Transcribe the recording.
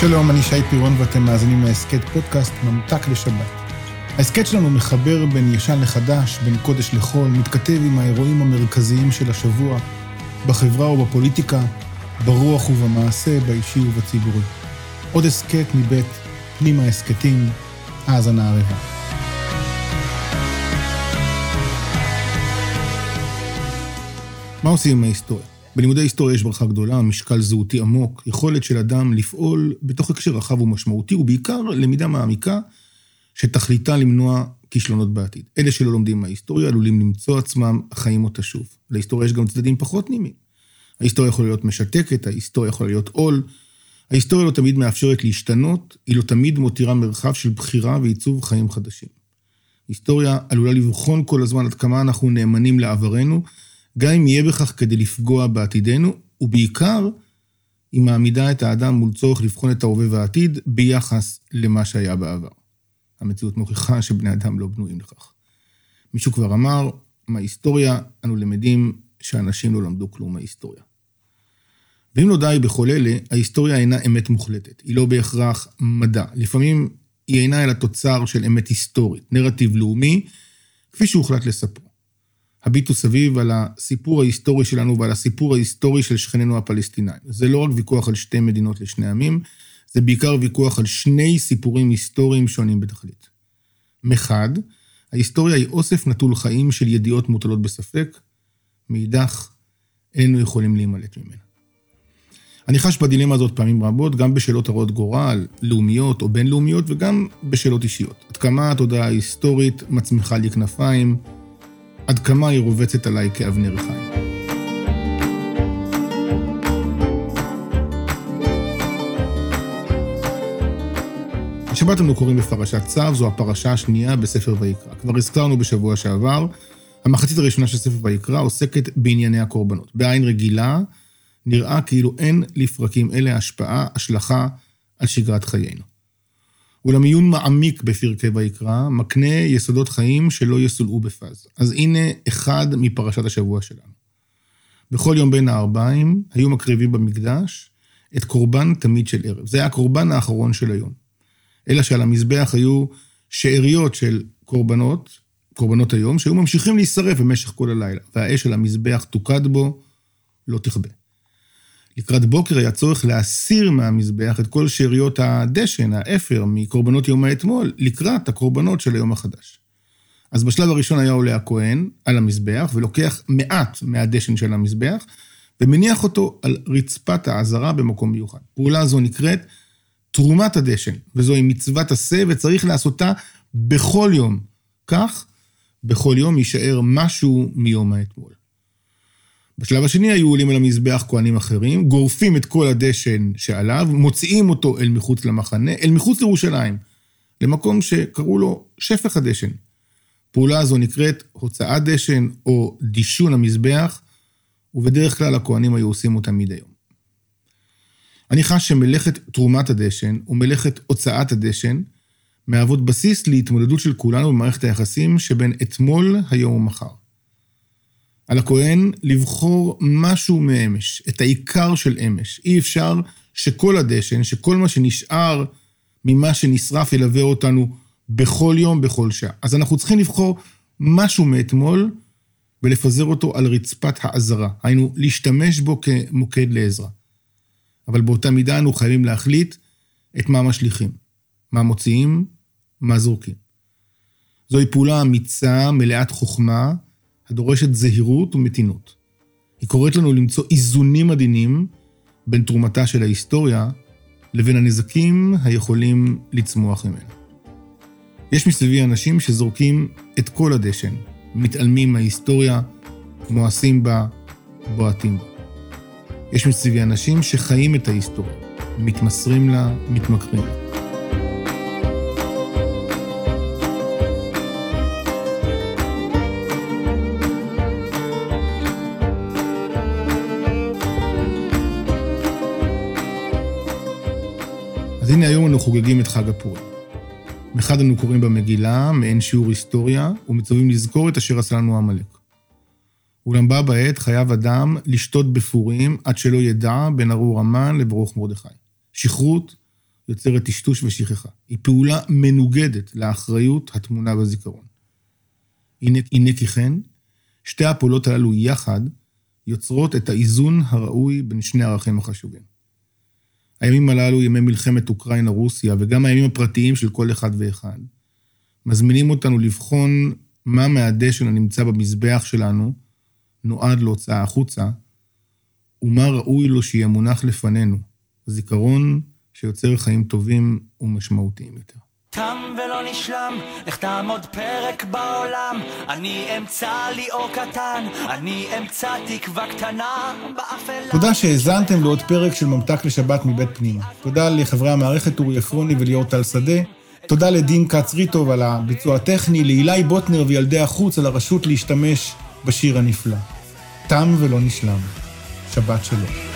שלום, אני שי פירון ואתם מאזינים להסכת פודקאסט ממתק לשבת. ההסכת שלנו מחבר בין ישן לחדש, בין קודש לחול, מתכתב עם האירועים המרכזיים של השבוע, בחברה ובפוליטיקה, ברוח ובמעשה, באישי ובציבורי. עוד הסכת מבית פנימה הסכתים, האזנה ערבה. מה עושים עם ההיסטוריה? בלימודי היסטוריה יש ברכה גדולה, משקל זהותי עמוק, יכולת של אדם לפעול בתוך הקשר רחב ומשמעותי, ובעיקר למידה מעמיקה שתכליתה למנוע כישלונות בעתיד. אלה שלא לומדים מההיסטוריה עלולים למצוא עצמם חיים אותה שוב. להיסטוריה יש גם צדדים פחות נעימים. ההיסטוריה יכולה להיות משתקת, ההיסטוריה יכולה להיות עול. ההיסטוריה לא תמיד מאפשרת להשתנות, היא לא תמיד מותירה מרחב של בחירה ועיצוב חיים חדשים. היסטוריה עלולה לבחון כל הזמן עד כמה אנחנו נאמנים לעברנו, גם אם יהיה בכך כדי לפגוע בעתידנו, ובעיקר, היא מעמידה את האדם מול צורך לבחון את ההווה והעתיד ביחס למה שהיה בעבר. המציאות מוכיחה שבני אדם לא בנויים לכך. מישהו כבר אמר, מההיסטוריה אנו למדים שאנשים לא למדו כלום מההיסטוריה. ואם לא די בכל אלה, ההיסטוריה אינה אמת מוחלטת. היא לא בהכרח מדע. לפעמים היא אינה אלא תוצר של אמת היסטורית, נרטיב לאומי, כפי שהוחלט לספרו. הביטו סביב על הסיפור ההיסטורי שלנו ועל הסיפור ההיסטורי של שכנינו הפלסטינאים. זה לא רק ויכוח על שתי מדינות לשני עמים, זה בעיקר ויכוח על שני סיפורים היסטוריים שונים בתכלית. מחד, ההיסטוריה היא אוסף נטול חיים של ידיעות מוטלות בספק, מאידך, איננו יכולים להימלט ממנה. אני חש בדילמה הזאת פעמים רבות, גם בשאלות הרות גורל, לאומיות או בינלאומיות, וגם בשאלות אישיות. עד כמה התודעה ההיסטורית מצמיחה לי כנפיים, עד כמה היא רובצת עליי כאבנר חיים. השבת אנו קוראים בפרשת צו, זו הפרשה השנייה בספר ויקרא. כבר הזכרנו בשבוע שעבר, המחצית הראשונה של ספר ויקרא עוסקת בענייני הקורבנות. בעין רגילה, נראה כאילו אין לפרקים אלה השפעה, השלכה על שגרת חיינו. אולם עיון מעמיק בפרקי ויקרא מקנה יסודות חיים שלא יסולאו בפז. אז הנה אחד מפרשת השבוע שלנו. בכל יום בין הארבעים היו מקריבים במקדש את קורבן תמיד של ערב. זה היה הקורבן האחרון של היום. אלא שעל המזבח היו שאריות של קורבנות, קורבנות היום, שהיו ממשיכים להישרף במשך כל הלילה, והאש על המזבח תוקד בו, לא תכבה. לקראת בוקר היה צורך להסיר מהמזבח את כל שאריות הדשן, האפר, מקורבנות יום האתמול, לקראת הקורבנות של היום החדש. אז בשלב הראשון היה עולה הכהן על המזבח ולוקח מעט מהדשן של המזבח ומניח אותו על רצפת העזרה במקום מיוחד. פעולה זו נקראת תרומת הדשן, וזוהי מצוות עשה וצריך לעשותה בכל יום. כך, בכל יום יישאר משהו מיום האתמול. בשלב השני היו עולים על המזבח כהנים אחרים, גורפים את כל הדשן שעליו, מוציאים אותו אל מחוץ למחנה, אל מחוץ לירושלים, למקום שקראו לו שפך הדשן. פעולה זו נקראת הוצאת דשן או דישון המזבח, ובדרך כלל הכהנים היו עושים אותה מדי יום. אני חש שמלאכת תרומת הדשן ומלאכת הוצאת הדשן מהוות בסיס להתמודדות של כולנו במערכת היחסים שבין אתמול, היום ומחר. על הכהן לבחור משהו מאמש, את העיקר של אמש. אי אפשר שכל הדשן, שכל מה שנשאר ממה שנשרף ילווה אותנו בכל יום, בכל שעה. אז אנחנו צריכים לבחור משהו מאתמול ולפזר אותו על רצפת העזרה. היינו, להשתמש בו כמוקד לעזרה. אבל באותה מידה אנו חייבים להחליט את מה משליכים, מה מוציאים, מה זורקים. זוהי פעולה אמיצה, מלאת חוכמה, הדורשת זהירות ומתינות. היא קוראת לנו למצוא איזונים עדינים בין תרומתה של ההיסטוריה לבין הנזקים היכולים לצמוח ממנה. יש מסביבי אנשים שזורקים את כל הדשן, מתעלמים מההיסטוריה, מואסים בה, בועטים בה. יש מסביבי אנשים שחיים את ההיסטוריה, מתמסרים לה, מתמכרים לה. אז הנה היום אנו חוגגים את חג הפורים. מחד אנו קוראים במגילה, מעין שיעור היסטוריה, ומצווים לזכור את אשר עשה לנו עמלק. אולם בה בעת חייב אדם לשתות בפורים עד שלא ידע בין ארור המן לברוך מרדכי. שכרות יוצרת טשטוש ושכחה. היא פעולה מנוגדת לאחריות הטמונה בזיכרון. הנה, הנה כי כן, שתי הפעולות הללו יחד יוצרות את האיזון הראוי בין שני הערכים החשובים. הימים הללו, ימי מלחמת אוקראינה-רוסיה, וגם הימים הפרטיים של כל אחד ואחד, מזמינים אותנו לבחון מה מהדשן הנמצא במזבח שלנו נועד להוצאה החוצה, ומה ראוי לו שיהיה מונח לפנינו, זיכרון שיוצר חיים טובים ומשמעותיים יותר. תם ולא נשלם, איך תעמוד פרק בעולם, אני אמצא לי אור קטן, אני אמצא תקווה קטנה באפלה. תודה שהאזנתם לעוד פרק של ממתק לשבת מבית פנימה. תודה לחברי המערכת אורי עפרוני וליאור טל שדה. תודה לדין כץ ריטוב על הביצוע הטכני, לאילי בוטנר וילדי החוץ על הרשות להשתמש בשיר הנפלא. תם ולא נשלם. שבת שלום.